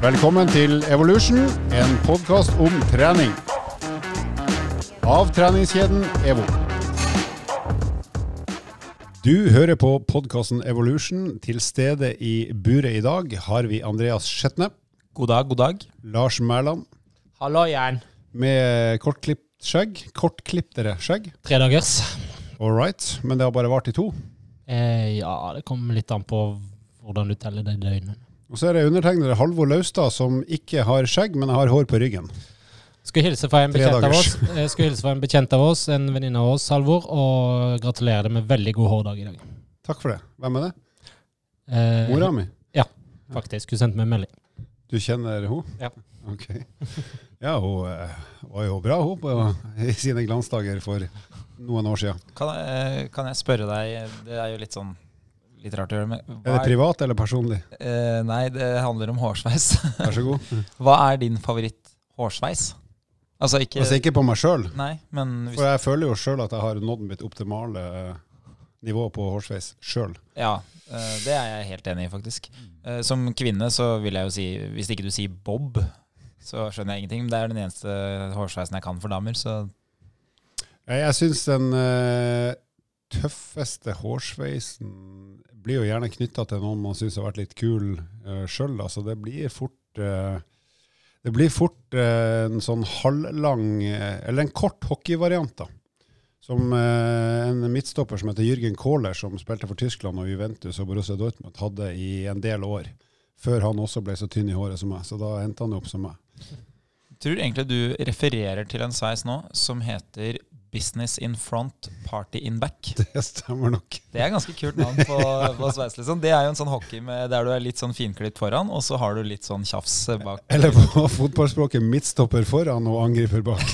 Velkommen til Evolution, en podkast om trening. Av treningskjeden EVO. Du hører på podkasten Evolution. Til stede i buret i dag har vi Andreas Skjetne, God dag, god dag. Lars Mæland Hallo, Jern. med kortklipt skjegg. Kortkliptere skjegg. Tredagers. All right. Men det har bare vart i to. Eh, ja, det kommer litt an på hvordan du teller de døgnene. Og så er det undertegnede Halvor Laustad som ikke har skjegg, men har hår på ryggen. Skulle hilse fra en bekjent av oss, eh, skal hilse fra en bekjent av oss, en venninne av oss, Halvor, og gratulere deg med veldig god hårdag i dag. Takk for det. Hvem er det? Eh, Mora mi? Faktisk. Hun sendte meg en melding. Du kjenner henne? Ja. Ok. Ja, hun eh, var jo bra, hun, på, i sine glansdager for noen år siden. Kan jeg, kan jeg spørre deg, det er jo litt sånn litt rart å gjøre, men Er det privat eller personlig? Eh, nei, det handler om hårsveis. Vær så god. Hva er din favoritt-hårsveis? Altså ikke Altså ikke på meg sjøl, hvis, for jeg føler jo sjøl at jeg har nådd mitt optimale eh, nivå på hårsveis sjøl. Ja, eh, det er jeg helt enig i, faktisk. Eh, Som kvinne så vil jeg jo si, hvis ikke du sier bob, så skjønner jeg ingenting. Men det er den eneste hårsveisen jeg kan for damer, så Jeg, syns den eh, tøffeste hårsveisen blir jo gjerne knytta til noen man syns har vært litt kul uh, sjøl. Altså det blir fort uh, Det blir fort eh, en sånn halvlang eh, Eller en kort hockeyvariant, da. Som eh, en midtstopper som heter Jürgen Kohler, som spilte for Tyskland og Juventus og Borussia Dortmund, hadde i en del år. Før han også ble så tynn i håret som meg. Så da endte han opp som meg. tror egentlig du refererer til en sveis nå som heter Business in front, party in back. Det stemmer nok. Det er ganske kult navn på, på sveis. liksom. Det er jo en sånn hockey med, der du er litt sånn finklipt foran, og så har du litt sånn tjafs bak. Eller på fotballspråket midtstopper foran og angriper bak.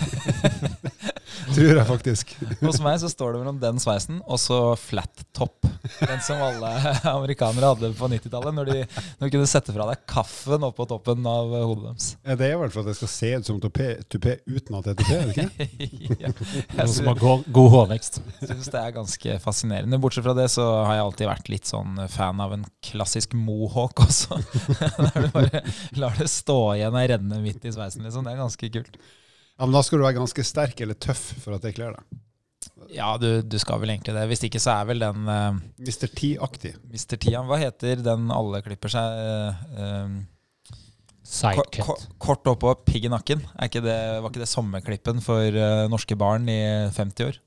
Tror jeg faktisk. Hos meg så står det mellom den sveisen og så flat top. Den som alle amerikanere hadde på 90-tallet, når, de- når de kunne sette fra deg kaffen oppå toppen av hodet deres. Ja, Det er vel for at det skal se ut som tupé, tupé uten at det er tupé, er det ikke? ja. Jeg som har god, god hårvekst. syns det er ganske fascinerende. Bortsett fra det så har jeg alltid vært litt sånn fan av en klassisk mohawk også. Der du bare lar det stå igjen og renne midt i sveisen, liksom. Det er ganske kult. Ja, Men da skal du være ganske sterk eller tøff for at det kler deg. Ja, du, du skal vel egentlig det. Hvis ikke så er vel den uh, Mr. T-aktig. Mr. T, Hva heter den alle klipper seg? Uh, eh, Kort, Sidecut. kort, kort oppå pigg i nakken. Er ikke det, var ikke det sommerklippen for uh, norske barn i 50 år?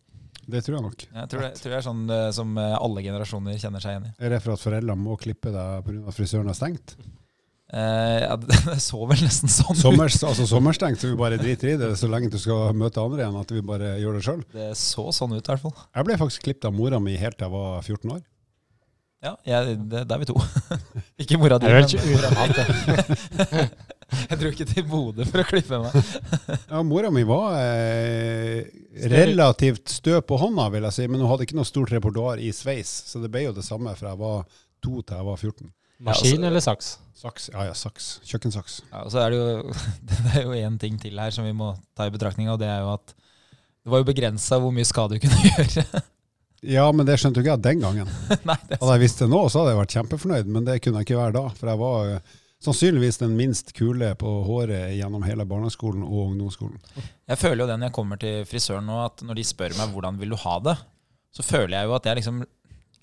Det tror jeg nok. Jeg tror det, tror det er sånn eh, som eh, alle generasjoner kjenner seg igjen i. Er det for at foreldrene må klippe deg pga. frisøren er stengt? Eh, ja, det så vel nesten sånn ut. Sommers, altså sommerstengt, så vi bare driter i det så lenge du skal møte andre igjen, at vi bare gjør det sjøl. Det så sånn ut, i hvert fall. Jeg ble faktisk klippet av mora mi helt til jeg var 14 år. Ja, jeg, det, det er vi to. ikke mora di, men mora unormalt, jeg dro ikke til Bodø for å klippe meg. Ja, Mora mi var eh, relativt stø på hånda, vil jeg si, men hun hadde ikke noe stort repertoar i sveis, så det ble jo det samme fra jeg var to til jeg var 14. Maskin eller saks? Saks, ja ja, saks. Kjøkkensaks. Ja, og så er det jo det er jo én ting til her som vi må ta i betraktning, og det er jo at det var jo begrensa hvor mye skade du kunne gjøre. Ja, men det skjønte jo ikke jeg den gangen. Nei, det Hadde jeg visst det nå, så hadde jeg vært kjempefornøyd, men det kunne jeg ikke være da. For jeg var eh, sannsynligvis den minst kule på håret gjennom hele barneskolen og ungdomsskolen. Jeg føler jo det når jeg kommer til frisøren nå, at når de spør meg hvordan vil du ha det, så føler jeg jo at jeg liksom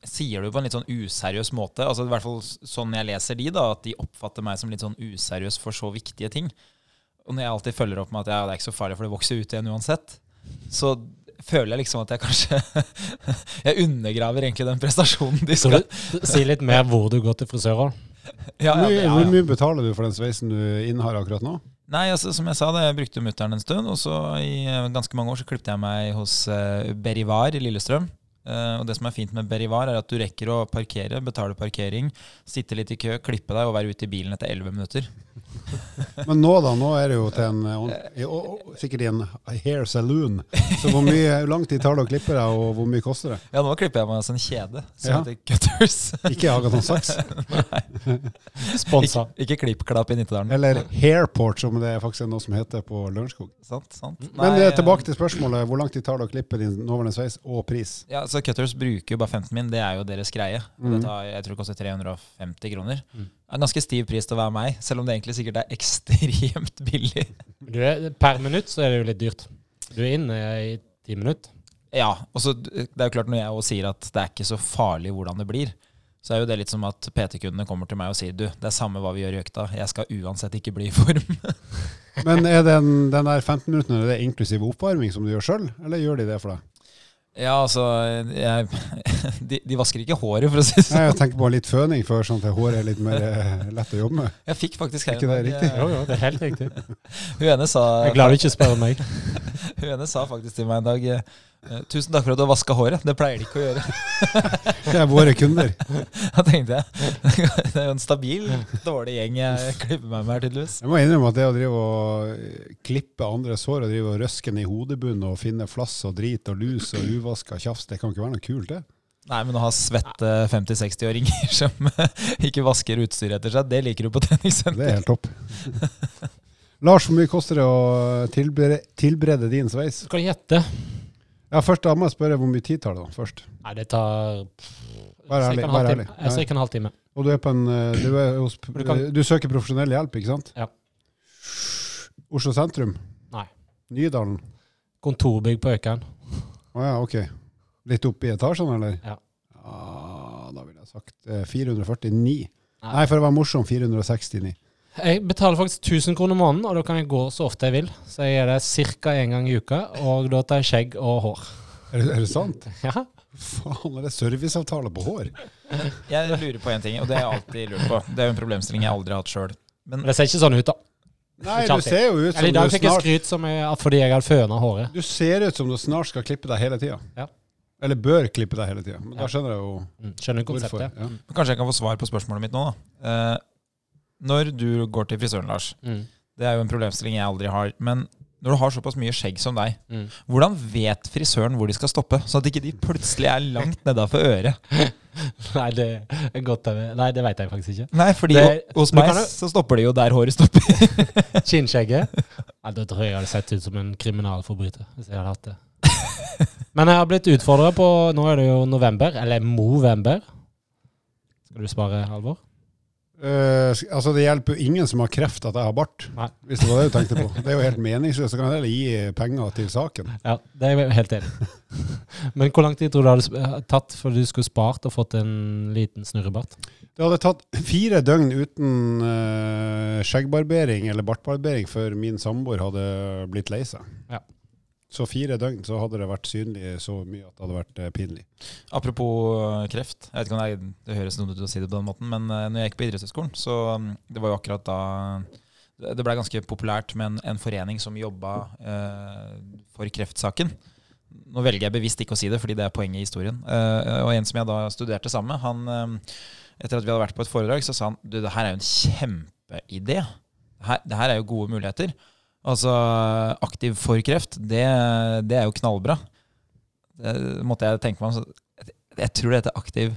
sier det jo på en litt sånn useriøs måte. Altså i hvert fall sånn jeg leser de, da, at de oppfatter meg som litt sånn useriøs for så viktige ting. Og når jeg alltid følger opp med at ja, det er ikke så farlig, for det vokser ut igjen uansett, så føler jeg liksom at jeg kanskje Jeg undergraver egentlig den prestasjonen de Så skal du, si litt mer hvor du går til frisører. ja, ja, ja, hvor mye betaler du for den sveisen du innehar akkurat nå? Nei, altså som jeg sa, da, jeg brukte mutter'n en stund, og så i eh, ganske mange år så klippet jeg meg hos uh, Berivar i Lillestrøm. Eh, og det som er fint med Berivar, er at du rekker å parkere, betale parkering, sitte litt i kø, klippe deg og være ute i bilen etter 11 minutter. Men nå da, nå er det jo til en, og sikkert i en hair saloon. Så hvor mye, hvor lang tid tar det å klippe deg, og hvor mye koster det? Ja, nå klipper jeg meg som en kjede som Ja. heter Cutters. Ikke Agaton Saks, Sponsa. ikke, ikke klippklapp i Nittedalen. eller Hairport, som det faktisk er noe som heter på Lørenskog. Sant, sant. Men Nei, eh, tilbake til spørsmålet, hvor lang tid tar det å klippe din nåværende sveis, og pris? Ja, så Cutters bruker jo bare 15 min, det er jo deres greie. Mhm. det tar, jeg tror det koster 350 kroner. Mm. En ganske stiv pris til å være meg, selv om det egentlig sikkert er ekstremt billig. Du er, per minutt så er det jo litt dyrt. Du er inne i ti minutter. Ja, og så Det er jo klart når jeg også sier at det er ikke så farlig hvordan det blir, så er jo det litt som at PT-kundene kommer til meg og sier du, det er samme hva vi gjør i økta, jeg skal uansett ikke bli i form. Men er den, den der 15 minuttene er det inklusiv oppvarming som du gjør sjøl, eller gjør de det for deg? Ja, altså jeg, de, de vasker ikke håret, for å si det Nei, sånn. jeg tenker på litt føning før, sånn at håret er litt mer eh, lett å jobbe med. Jeg fikk faktisk her Ikke det riktig? eh, Jo, jo, det er helt riktig. Hun ene sa, Jeg er glad du ikke spør meg. hun ene sa faktisk til meg en dag eh, Tusen takk for at du har vaska håret. Det pleier de ikke å gjøre. Det er våre kunder. Da tenkte jeg det er jo en stabil, dårlig gjeng jeg klipper meg med her, tydeligvis. Jeg må innrømme at det å drive og klippe andres hår og drive og røske den i hodebunnen og finne flass og drit og lus og uvaska tjafs, det kan ikke være noe kult, det. Nei, men å ha svette 50-60-åringer som ikke vasker utstyret etter seg, det liker du på treningssenter. Det er helt topp. Lars, hvor mye koster det å tilberede, tilberede din sveis? Skal jeg gjette? Ja, først da må jeg spørre hvor mye tid tar det da, først. Nei, det tar Vær cirka ærlig, en vær ærlig. Cirka en halvtime. Og du er på en, eh, du, er hos, Du kan- du søker profesjonell hjelp, ikke sant? Ja. Oslo sentrum? Nei. Nydalen? Kontorbygg på Økern. Å ja, ok. Litt opp i etasjene, eller? Ja. Ah, da ville jeg sagt eh, 449. Nei. Nei, for å være morsom, 469. Jeg betaler faktisk 1000 kroner måneden, og da kan jeg gå så ofte jeg vil. Så jeg gjør det ca. én gang i uka, og da tar jeg skjegg og hår. Er det, er det sant? Ja. Faen, er det serviceavtale på hår? Jeg lurer på en ting, og det har jeg alltid lurt på. Det er jo en problemstilling jeg aldri har hatt sjøl. Men Men det ser ikke sånn ut, da. Nei, Ikke du alltid. ser jo ut som Eller i dag du fikk jeg snart skryt som jeg, fordi jeg hadde føna håret. Du ser ut som du snart skal klippe deg hele tida. Ja. Eller bør klippe deg hele tida. Men da skjønner jeg jo Mm, Skjønner hvorfor. Ja. kanskje jeg kan få svar på spørsmålet mitt nå, da. Eh, når du går til frisøren, Lars, Mm. det er jo en problemstilling jeg aldri har. Men når du har såpass mye skjegg som deg, Mm. hvordan vet frisøren hvor de skal stoppe? Sånn at ikke de plutselig er langt nedafor øret. Nei, det er godt. Nei, det vet jeg faktisk ikke. Nei, fordi Det- hos meg du... så stopper de jo der håret stopper. Kinnskjegget? Nei, da tror jeg jeg hadde sett ut som en kriminalforbryter hvis jeg hadde hatt det. Men jeg har blitt utfordra på Nå er det jo november, eller movember. Skal du spare, Halvor? Uh, altså Det hjelper jo ingen som har kreft at jeg har bart, Nei. hvis det var det du tenkte på. Det er jo helt meningsløst. Så kan jeg heller gi penger til saken. Ja, det er jeg helt enig. Men hvor lang tid tror du det hadde sp- tatt før du skulle spart og fått en liten snurrebart? Det hadde tatt fire døgn uten uh, skjeggbarbering eller bartbarbering før min samboer hadde blitt lei seg. Ja. Så fire døgn så hadde det vært synlig så mye at det hadde vært eh, pinlig. Apropos eh, kreft. Jeg vet ikke om er, det høres noe ut å si det på den måten, men eh, når jeg gikk på idrettshøyskolen, så mm, det var jo akkurat da det blei ble ganske populært med en, en forening som jobba eh, for kreftsaken. Nå velger jeg bevisst ikke å si det, fordi det er poenget i historien. Eh, og en som jeg da studerte sammen med, han, etter at vi hadde vært på et foredrag, så sa han du, det her er jo en kjempeidé. Det her er jo gode muligheter. Altså, aktiv for kreft, det, det er jo knallbra. Det måtte jeg tenke meg om. Jeg, tror det heter aktiv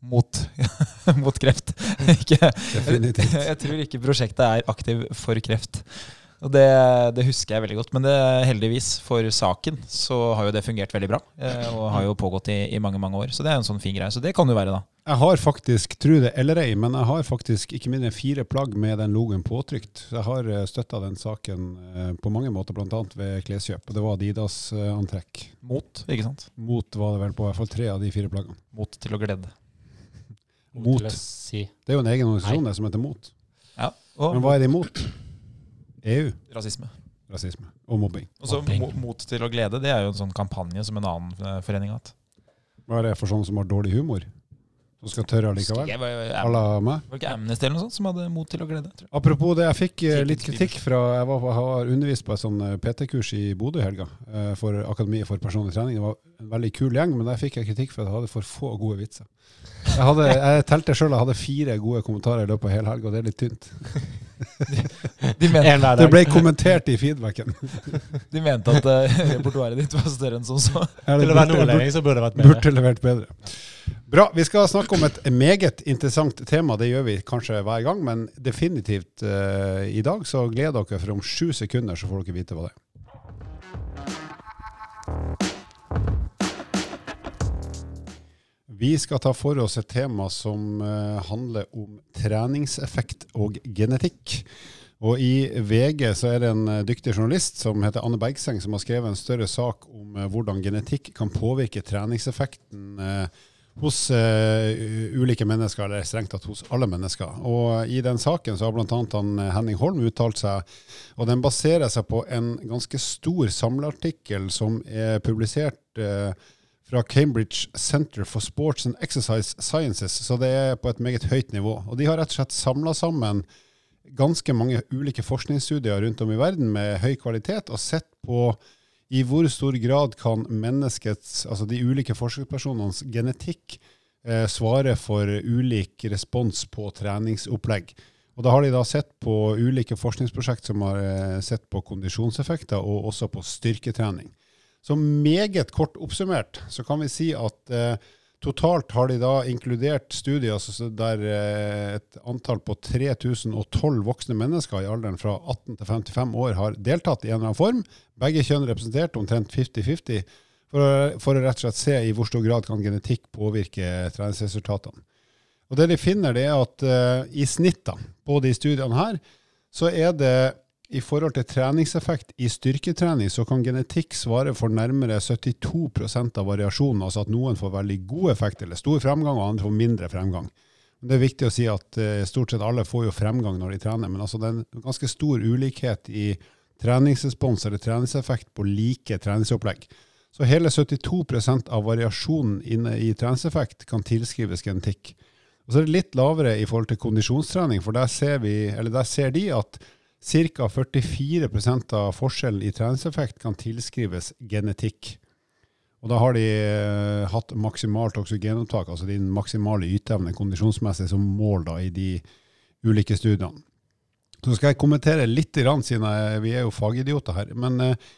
mot, mot kreft. ikke, jeg, jeg tror ikke prosjektet er aktiv for kreft. Og det, det husker jeg veldig godt. Men det, heldigvis for saken så har jo det fungert veldig bra. eh, Og har jo pågått i, i mange mange år. Så det er en sånn fin greie. Så det kan jo være, da. Jeg har faktisk, tro det eller ei, men jeg har faktisk ikke mindre enn fire plagg med den logoen påtrykt. Så jeg har støtta den saken eh, på mange måter, bl.a. ved kleskjøp. Og det var Adidas-antrekk. Mot, ikke sant? Mot var det vel på i hvert fall tre av de fire plaggene. Mot til å glede. Mot. mot. Si. Det er jo en egen organisasjon det som heter MOT. Ja. Og Men hva er det imot? EU. rasisme. Rasisme. Og mobbing. Og så Mot til å glede, det er jo en sånn kampanje som en annen eh, forening har hatt. Hva er det for sånne som har dårlig humor? Som skal tørre allikevel? Var, À var la meg? det ikke Amnesty eller noe sånt som hadde mot til å glede? Tror jeg. Apropos det, jeg fikk eh, litt kritikk fra Jeg var, har undervist på et sånn eh, PT-kurs i Bodø i helga for Akademiet for personlig trening. Det var en veldig kul gjeng, men der fikk jeg kritikk for at jeg hadde for få gode vitser. Jeg, hadde, jeg telte sjøl jeg hadde fire gode kommentarer i løpet av hele helga, og det er litt tynt. De mente, En hver Det ble kommentert i feedbacken. de mente at uh, repertoaret ditt var større enn som så. Til å være nordlending så burde det vært bedre. Burde levert bedre. Bra. Vi skal snakke om et meget interessant tema. Det gjør vi kanskje hver gang, men definitivt uh, i dag. Så gled dere, for om sju sekunder så får dere vite hva det er. Vi skal ta for oss et tema som eh, handler om treningseffekt og genetikk. Og I VG så er det en eh, dyktig journalist som heter Anne Bergseng, som har skrevet en større sak om eh, hvordan genetikk kan påvirke treningseffekten eh, hos ulike mennesker, eller strengt tatt hos alle mennesker. Og I den saken så har bl.a. Henning Holm uttalt seg, og den baserer seg på en ganske stor samleartikkel som er publisert fra Cambridge Center for Sports and Exercise Sciences, så det er på et meget høyt nivå. Og De har rett og slett samla sammen ganske mange ulike forskningsstudier rundt om i verden med høy kvalitet, og sett på i hvor stor grad kan menneskets, altså de ulike forskerpersonenes genetikk eh, svare for ulik respons på treningsopplegg. Og Da har de da sett på ulike forskningsprosjekt som har eh, sett på kondisjonseffekter, og også på styrketrening. Så meget kort oppsummert så kan vi si at eh, Totalt har de da inkludert studier altså der eh, et antall på 3012 voksne mennesker i alderen fra 18 til 55 år har deltatt i en eller annen form. Begge kjønn representert, omtrent 50-50, for, for, å rett og slett se i hvor stor grad kan genetikk påvirke treningsresultatene. Og Det de finner, det er at uh, i snitt da, på de studiene her, så er det i forhold til treningseffekt i styrketrening, så kan genetikk svare for nærmere 72% av variasjonen, altså at noen får veldig god effekt eller stor fremgang, og andre får mindre fremgang. Det er viktig å si at uh, stort sett alle får jo fremgang når de trener, men altså det er en ganske stor ulikhet i treningsrespons eller treningseffekt på like treningsopplegg. Så hele 72% av variasjonen inne i treningseffekt kan tilskrives genetikk. Og så er det litt lavere i forhold til kondisjonstrening, for der ser, vi, der ser de at Ca. 44% av forskjellen i treningseffekt kan tilskrives genetikk. Og da har de uh, hatt maksimalt oksygenopptak, altså din maksimale yteevne kondisjonsmessig, som mål da, i de ulike studiene. Så skal jeg kommentere litt, siden vi er jo fagidioter her. Men uh,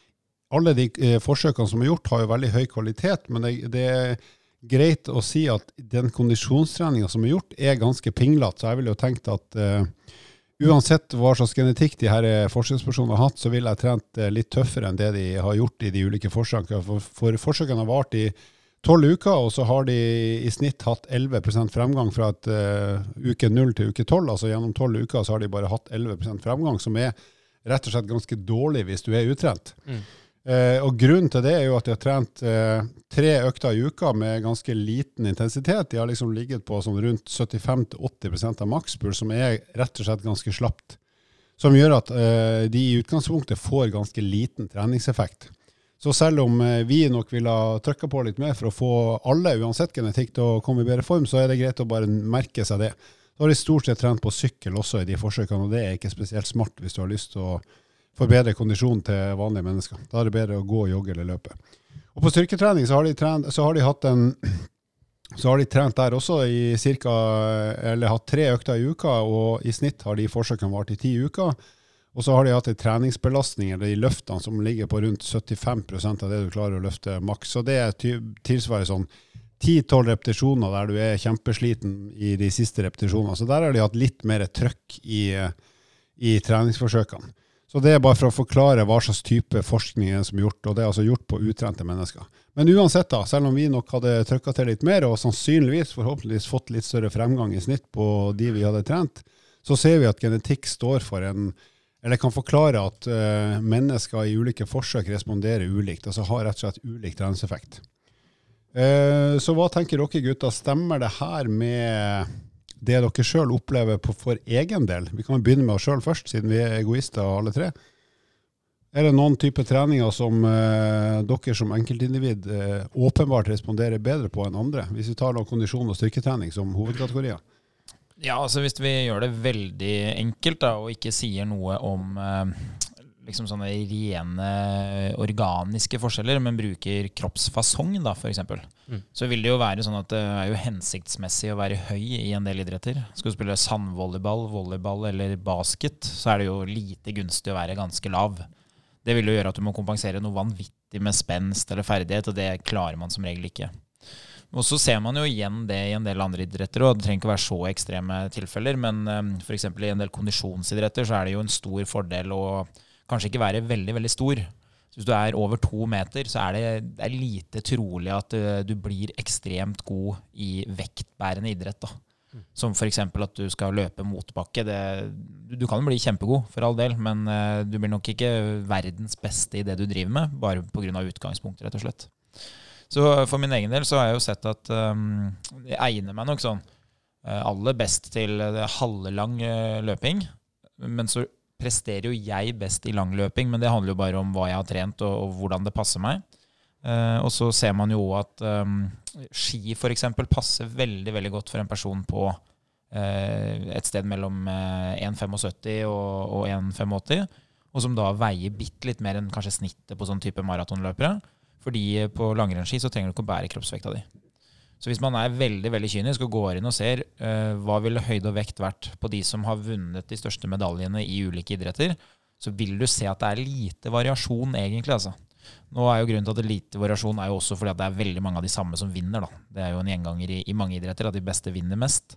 alle de uh, forsøkene som er gjort, har jo veldig høy kvalitet. Men det, det er greit å si at den kondisjonstreninga som er gjort, er ganske pinglete. Så jeg ville jo tenkt at Uansett hva slags genetikk de her forskningspersonene har hatt, så ville jeg trent eh, litt tøffere enn det de har gjort i de ulike forsøkene. For, for forsøkene har vart i tolv uker, og så har de i snitt hatt 11 fremgang fra et, uh, uke 0 til uke 12. Altså gjennom tolv uker så har de bare hatt 11% fremgang, som er rett og slett ganske dårlig hvis du er utrent. Mm. Eh, og Grunnen til det er jo at de har trent eh, tre økter i uka med ganske liten intensitet. De har liksom ligget på sånn rundt 75-80% av makspuls, som er rett og slett ganske slapt. Som gjør at eh, de i utgangspunktet får ganske liten treningseffekt. Så selv om eh, vi nok ville ha trykka på litt mer for å få alle, uansett genetikk, til å komme i bedre form, så er det greit å bare merke seg det. Da har de stort sett trent på sykkel også i de forsøkene, og det er ikke spesielt smart hvis du har lyst til å forbedre kondisjonen til vanlige mennesker. Da er det bedre å gå, jogge eller løpe. Og På styrketrening så har de, trent, så har de hatt en så har de trent der også i cirka, eller hatt tre økter i uka, og i snitt har de forsøkene vart i ti uker. Og så har de hatt en treningsbelastning eller de løftene som ligger på rundt 75% av det du klarer å løfte maks. Så det tilsvarer sånn 10-12 repetisjoner der du er kjempesliten i de siste repetisjonene. Så der har de hatt litt mer trøkk i, i treningsforsøkene. Så det er bare for å forklare hva slags type forskning som er gjort, og det er altså gjort på utrente mennesker. Men uansett, da, selv om vi nok hadde trykka til litt mer, og sannsynligvis forhåpentligvis fått litt større fremgang i snitt på de vi hadde trent, så ser vi at genetikk står for en eller kan forklare at uh, mennesker i ulike forsøk responderer ulikt, altså har rett og slett ulik treningseffekt. Uh, så hva tenker dere gutter, stemmer det her med det dere sjøl opplever på, for egen del? Vi kan begynne med oss sjøl først, siden vi er egoister alle tre. Er det noen type treninger som eh, dere som enkeltindivid eh, åpenbart responderer bedre på enn andre, hvis vi tar noe kondisjon og styrketrening som hovedkategorier? Ja, altså Hvis vi gjør det veldig enkelt da, og ikke sier noe om eh, liksom sånne rene organiske forskjeller, men bruker kroppsfasong, da, f.eks., mm. så vil det jo være sånn at det er jo hensiktsmessig å være høy i en del idretter. Skal du spille sandvolleyball, volleyball eller basket, så er det jo lite gunstig å være ganske lav. Det vil jo gjøre at du må kompensere noe vanvittig med spenst eller ferdighet, og det klarer man som regel ikke. Og så ser man jo igjen det i en del andre idretter, og det trenger ikke være så ekstreme tilfeller, men um, f.eks. i en del kondisjonsidretter så er det jo en stor fordel å kanskje ikke være veldig, veldig stor, Så hvis du er over to meter, så er det, det er lite trolig at du blir ekstremt god i vektbærende idrett. da. Som f.eks. at du skal løpe motbakke. Det, du, kan jo bli kjempegod, for all del, men uh, du blir nok ikke verdens beste i det du driver med, bare pga. utgangspunktet, rett og slett. Så for min egen del så har jeg jo sett at um, det egner meg nok sånn uh, aller best til halvlang løping. Men så presterer jo jeg best i langløping, men det handler jo bare om hva jeg har trent og, og hvordan det passer meg. Uh, og så ser man jo at um, ski f.eks. passer veldig veldig godt for en person på uh, et sted mellom uh, 1,75 og, og 1,85, og som da veier bitte litt mer enn kanskje snittet på sånn type maratonløpere. Fordi på langrennsski så trenger du ikke å bære kroppsvekta di. Så hvis man er veldig veldig kynisk og går inn og ser uh, hva ville høyde og vekt vært på de som har vunnet de største medaljene i ulike idretter, så vil du se at det er lite variasjon, egentlig. altså. Nå er jo Grunnen til at det er lite variasjon er jo også fordi at det er veldig mange av de samme som vinner. da. Det er jo en gjenganger i, i mange idretter at de beste vinner mest.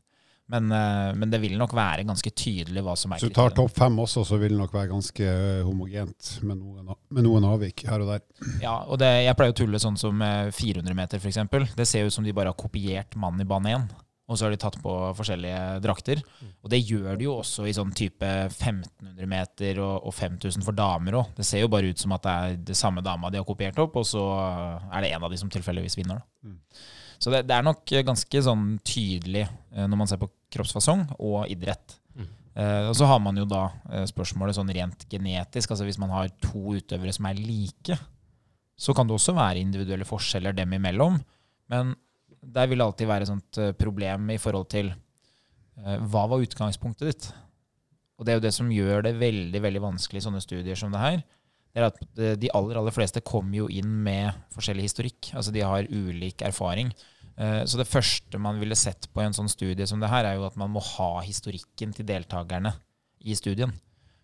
Men, uh, men, det vil nok være ganske tydelig hva som er Så du tar topp fem også, så vil det nok være ganske eh, homogent med noen, med noen avvik her og der. Ja, og det, jeg pleier å tulle sånn som 400 meter, f.eks. Det ser ut som de bare har kopiert mannen i bane 1. Og så har de tatt på forskjellige drakter. Og det gjør de jo også i sånn type 1500 meter og, og 5000 for damer òg. Det ser jo bare ut som at det er det samme dama de har kopiert opp, og så er det en av de som tilfeldigvis vinner. da. Mm. Så det, det, er nok ganske sånn tydelig eh, når man ser på kroppsfasong og idrett. Mm. Eh, og så har man jo da eh, spørsmålet sånn rent genetisk. altså Hvis man har to utøvere som er like, så kan det også være individuelle forskjeller dem imellom. Men der vil det alltid være et sånt eh, problem i forhold til uh, hva var utgangspunktet ditt? Og det er jo det som gjør det veldig veldig vanskelig i sånne studier som det her. Det er at eh, De aller aller fleste kommer jo inn med forskjellig historikk. Altså De har ulik erfaring. Så det første man ville sett på en sånn studie som det her, er jo at man må ha historikken til deltakerne i studien.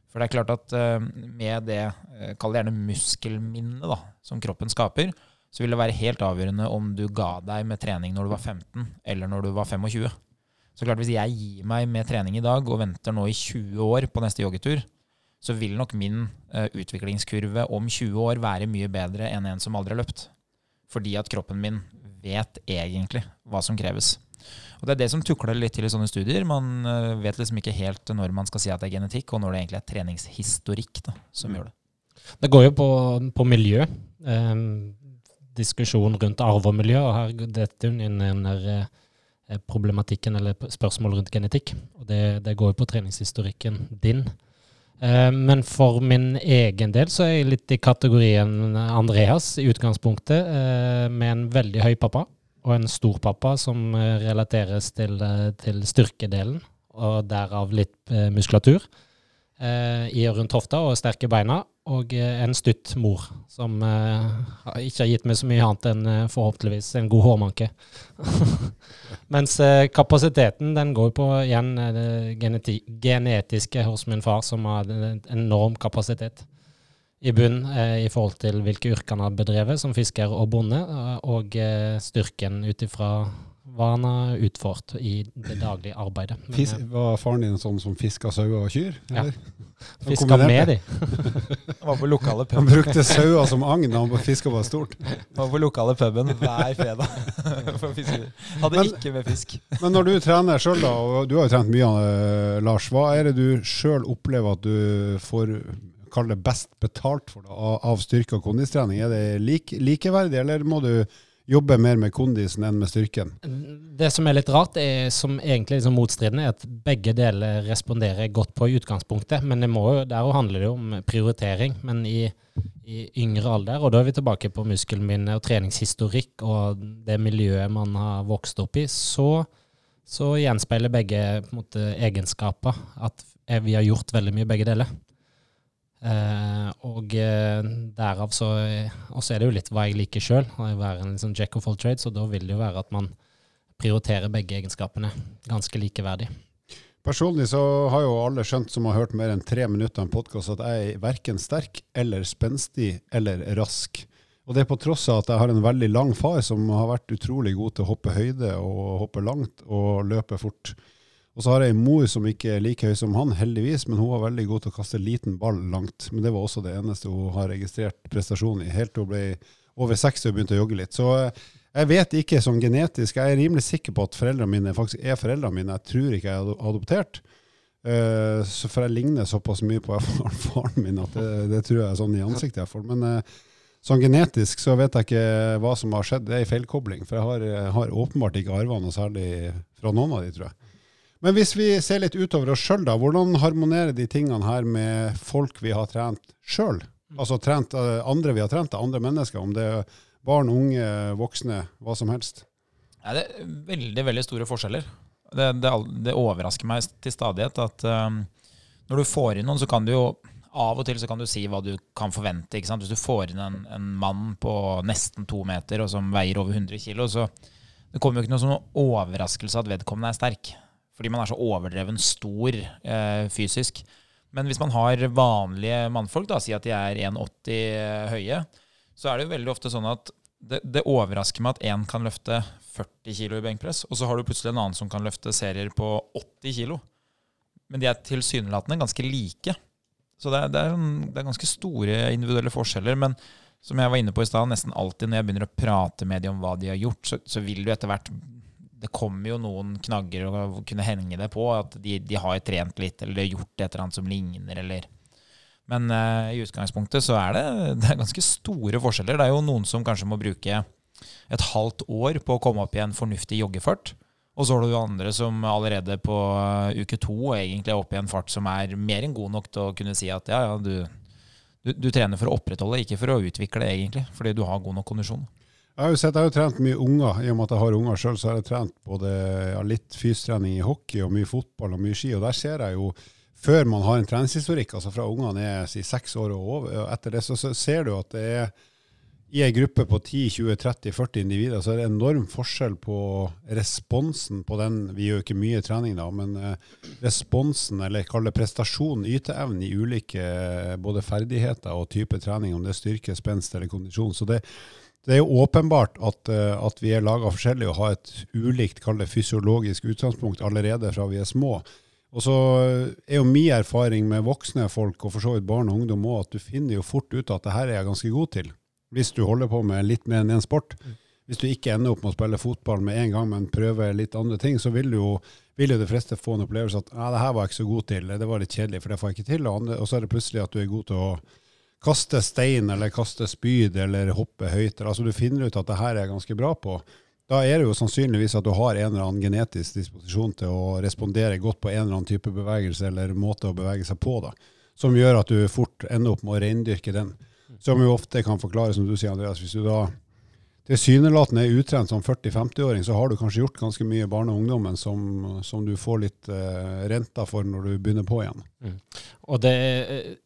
For det er klart at med det, kall det gjerne muskelminnet da, som kroppen skaper, så vil det være helt avgjørende om du ga deg med trening når du var 15, eller når du var 25. Så klart, hvis jeg gir meg med trening i dag og venter nå i 20 år på neste joggetur, så vil nok min uh, utviklingskurve om 20 år være mye bedre enn en som aldri har løpt. Fordi at kroppen min vet egentlig hva som kreves. Og Det er det som tukler litt til i sånne studier. Man uh, vet liksom ikke helt når man skal si at det er genetikk, og når det egentlig er treningshistorikk da, som mm. gjør det. Det går jo på, på miljø. Um, diskusjon rundt arv og miljø, og her detter hun inn den der eh, problematikken eller spørsmål rundt genetikk. Og det, det går jo på treningshistorikken din. Eh, men for min egen del så er jeg litt i kategorien Andreas i utgangspunktet, eh, med en veldig høy pappa og en stor pappa som relateres til, til styrkedelen, og derav litt muskulatur i og rundt hofta og sterke beina og eh, en stutt mor, som uh, ikke har gitt meg så mye annet enn uh, forhåpentligvis en god hårmanke. Mens kapasiteten den går på igjen det genetiske hos min far, som har en enorm kapasitet i bunn i forhold til hvilke yrker han har bedrevet, som fisker og bonde, og styrken ut ifra hva han har utført i det daglige arbeidet. Fis, var faren din sånn som fiska sauer og kyr? Eller? Ja. Fiska med de. han var på lokale puben. Han brukte sauer som agn da han fiska var stort. Han var på lokale puben hver fredag for å fiske. Hadde men, ikke med fisk. men når du trener sjøl, da, og du har jo trent mye, uh, Lars, hva er det du sjøl opplever at du får kalle det best betalt for da, av, av styrke- og kondistrening? Er det like, likeverdig, eller må du jobber mer med kondisen enn med styrken. Det som er litt rart, er, som egentlig er liksom motstridende, er at begge deler responderer godt på i utgangspunktet. Men det må, der handler det jo om prioritering. Men i, i, yngre alder, og da er vi tilbake på muskelminne og treningshistorikk og det miljøet man har vokst opp i, så, så gjenspeiler begge måte, egenskaper at vi har gjort veldig mye begge deler. Eh, og eh, derav så Og så er det jo litt hva jeg liker sjøl, være en liksom jack of all trades, og da vil det jo være at man prioriterer begge egenskapene ganske likeverdig. Personlig så har jo alle skjønt som har hørt mer enn tre minutter av en podkast, at jeg er verken sterk eller spenstig eller rask. Og det er på tross av at jeg har en veldig lang far som har vært utrolig god til å hoppe høyde og hoppe langt og løpe fort. Og så har jeg en mor som ikke er like høy som han, heldigvis, men hun var veldig god til å kaste liten ball langt. Men det var også det eneste hun har registrert prestasjon i, helt til hun ble over 60 og begynte å jogge litt. Så eh, jeg vet ikke sånn genetisk. Jeg er rimelig sikker på at foreldrene mine faktisk er foreldrene mine. Jeg tror ikke jeg er adoptert. Uh, For jeg ligner såpass mye på faren min at det, det, tror jeg er sånn i ansiktet. jeg får. Men uh, sånn genetisk så vet jeg ikke hva som har skjedd. Det er en feilkobling. For jeg har, har åpenbart ikke arva noe særlig fra noen av de, tror jeg. Men hvis vi ser litt utover oss sjøl, da. Hvordan harmonerer de tingene her med folk vi har trent sjøl? Altså trent uh, andre vi har trent, andre mennesker. Om det er barn, unge, voksne, hva som helst. Ja, det er veldig, veldig store forskjeller. Det, det, det overrasker meg til stadighet at um, når du får inn noen, så kan du jo av og til så kan du si hva du kan forvente. ikke sant? Hvis du får inn en, en mann på nesten to meter og som veier over 100 kg, så det kommer jo ikke noe som overraskelse at vedkommende er sterk fordi man er så overdreven stor eh, fysisk. Men hvis man har vanlige mannfolk, da, si at de er 1,80 høye, så er det jo veldig ofte sånn at det, det overrasker meg at én kan løfte 40 kg i benkpress, og så har du plutselig en annen som kan løfte serier på 80 kg. Men de er tilsynelatende ganske like. Så det er, det, er, det er, ganske store individuelle forskjeller. Men som jeg var inne på i stad, nesten alltid når jeg begynner å prate med dem om hva de har gjort, så, så vil du etter hvert det kommer jo noen knagger å kunne henge det på. At de, de har trent litt eller gjort et eller annet som ligner, eller Men uh, i utgangspunktet så er det, det er ganske store forskjeller. Det er jo noen som kanskje må bruke et halvt år på å komme opp i en fornuftig joggefart. Og så har du andre som allerede på eh, uke to egentlig er oppe i en fart som er mer enn god nok til å kunne si at ja, ja, du, du, du trener for å opprettholde, ikke for å utvikle egentlig. Fordi du har god nok kondisjon. Jeg har jo sett, jeg har jo trent mye unger. I og med at jeg har unger sjøl, så har jeg trent både ja, litt fystrening i hockey og mye fotball og mye ski. Og der ser jeg jo, før man har en treningshistorikk, altså fra ungene er si, seks år og over, og etter det så, så, ser du at det er i ei gruppe på 10-20-30-40 individer, så er det enorm forskjell på responsen på den Vi gjør jo ikke mye trening, da, men eh, responsen, eller kall det prestasjonen, yteevnen i ulike eh, både ferdigheter og type trening, om det er styrke, spenst eller kondisjon. Så det, det er jo åpenbart at, eh, at vi er laga forskjellig og har et ulikt det, fysiologisk utgangspunkt allerede fra vi er små. Og så er jo min erfaring med voksne folk, og for så vidt barn og ungdom òg, at du finner jo fort ut at det her er jeg ganske god til. Hvis du holder på med litt mer enn én sport. Hvis du ikke ender opp med å spille fotball med en gang, men prøver litt andre ting, så vil, jo, vil jo de fleste få en opplevelse at det her var jeg ikke så god til, det var litt kjedelig, for det får jeg ikke til. Og, og så er det plutselig at du er god til å kaste stein eller kaste spyd eller hoppe høyt. Altså Du finner ut at det her er ganske bra på. Da er det jo sannsynligvis at du har en eller annen genetisk disposisjon til å respondere godt på en eller annen type bevegelse eller måte å bevege seg på, da, som gjør at du fort ender opp med å reindyrke den. Som jo ofte kan forklare, som du sier, Andreas, hvis du da tilsynelatende er utrent som 40-50-åring, så har du kanskje gjort ganske mye barne- og ungdommen som, som, du får litt uh, renta for når du begynner på igjen. Mm. Og det,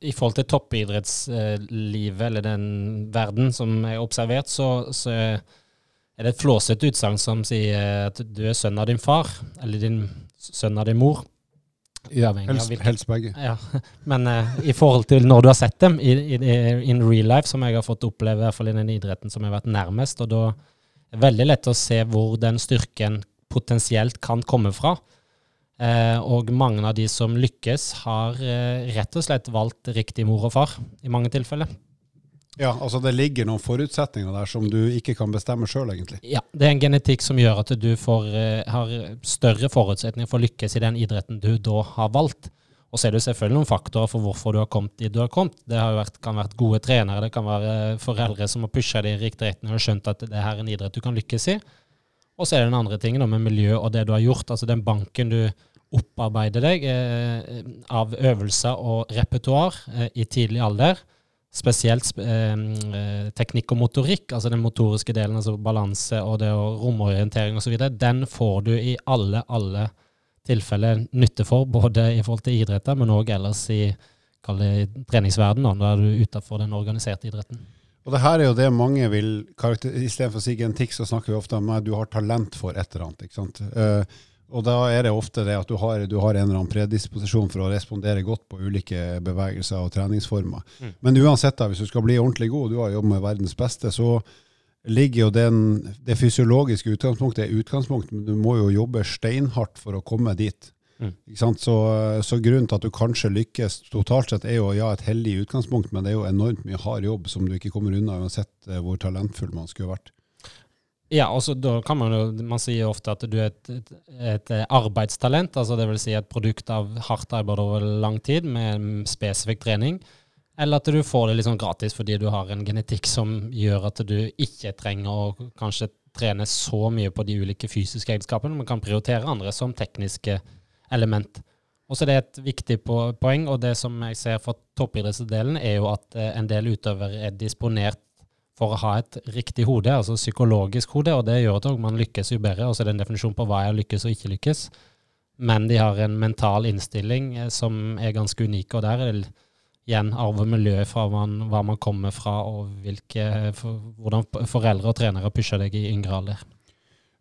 I forhold til toppidrettslivet, eller den verden som er observert, så, så er det et flåsete utsagn som sier at du er sønn av din far, eller din sønn av din mor. Uavhengig helst, av hvilken. Helst begge. Ja. Men uh, i forhold til når du har sett dem i, i, in real life, som jeg har fått oppleve i hvert fall i den idretten som jeg har vært nærmest, og da er det veldig lett å se hvor den styrken potensielt kan komme fra. Uh, og mange av de som lykkes, har uh, rett og slett valgt riktig mor og far i mange tilfeller. Ja, altså det ligger noen forutsetninger der som du ikke kan bestemme sjøl, egentlig. Ja, det er en genetikk som gjør at du får, uh, har større forutsetninger for å lykkes i den idretten du da har valgt. Og så er det selvfølgelig noen faktorer for hvorfor du har kommet dit du har kommet. Det har vært, kan vært gode trenere, det kan være foreldre som har pusha deg i riktig retning og skjønt at det her er en idrett du kan lykkes i. Og så er det den andre tingen med miljø og det du har gjort. Altså den banken du opparbeider deg eh, av øvelser og repertoar eh, i tidlig alder spesielt eh, teknikk og motorikk, altså den motoriske delen, altså balanse og det og romorientering osv., den får du i alle, alle tilfeller nytte for, både i forhold til idretter, men òg ellers i treningsverdenen, da er du utenfor den organiserte idretten. Og det her er jo det mange vil Istedenfor å si genetikk, så snakker vi ofte om at du har talent for et eller annet. ikke sant? Uh, og da er det ofte det at du har, du har, en eller annen predisposisjon for å respondere godt på ulike bevegelser og treningsformer. Mm. Men uansett, da, hvis du skal bli ordentlig god, og du har jobbet med verdens beste, så ligger jo den, det fysiologiske utgangspunktet er utgangspunktet, men du må jo jobbe steinhardt for å komme dit. Mm. Ikke sant? Så, så grunnen til at du kanskje lykkes totalt sett, er jo ja, et heldig utgangspunkt, men det er jo enormt mye hard jobb som du ikke kommer unna uansett eh, hvor talentfull man skulle vært. Ja, og da kan man jo Man sier ofte at du er et, et, et arbeidstalent, altså det vil si et produkt av hardt arbeid over lang tid med spesifikk trening. Eller at du får det sånn gratis fordi du har en genetikk som gjør at du ikke trenger å kanskje trene så mye på de ulike fysiske egenskapene, men kan prioritere andre som tekniske element. Og så er det et viktig poeng, og det som jeg ser for toppidrettsdelen, er jo at eh, en del utøvere er disponert for å ha et riktig hode, altså psykologisk hode, og det gjør at man lykkes jo bedre. Og så er det en definisjon på hva er lykkes og ikke lykkes. Men de har en mental innstilling eh, som er ganske unik, og der er det igjen arv og miljø fra man, hva man kommer fra, og hvilke, for, hvordan foreldre og trenere pusher deg i yngre alder.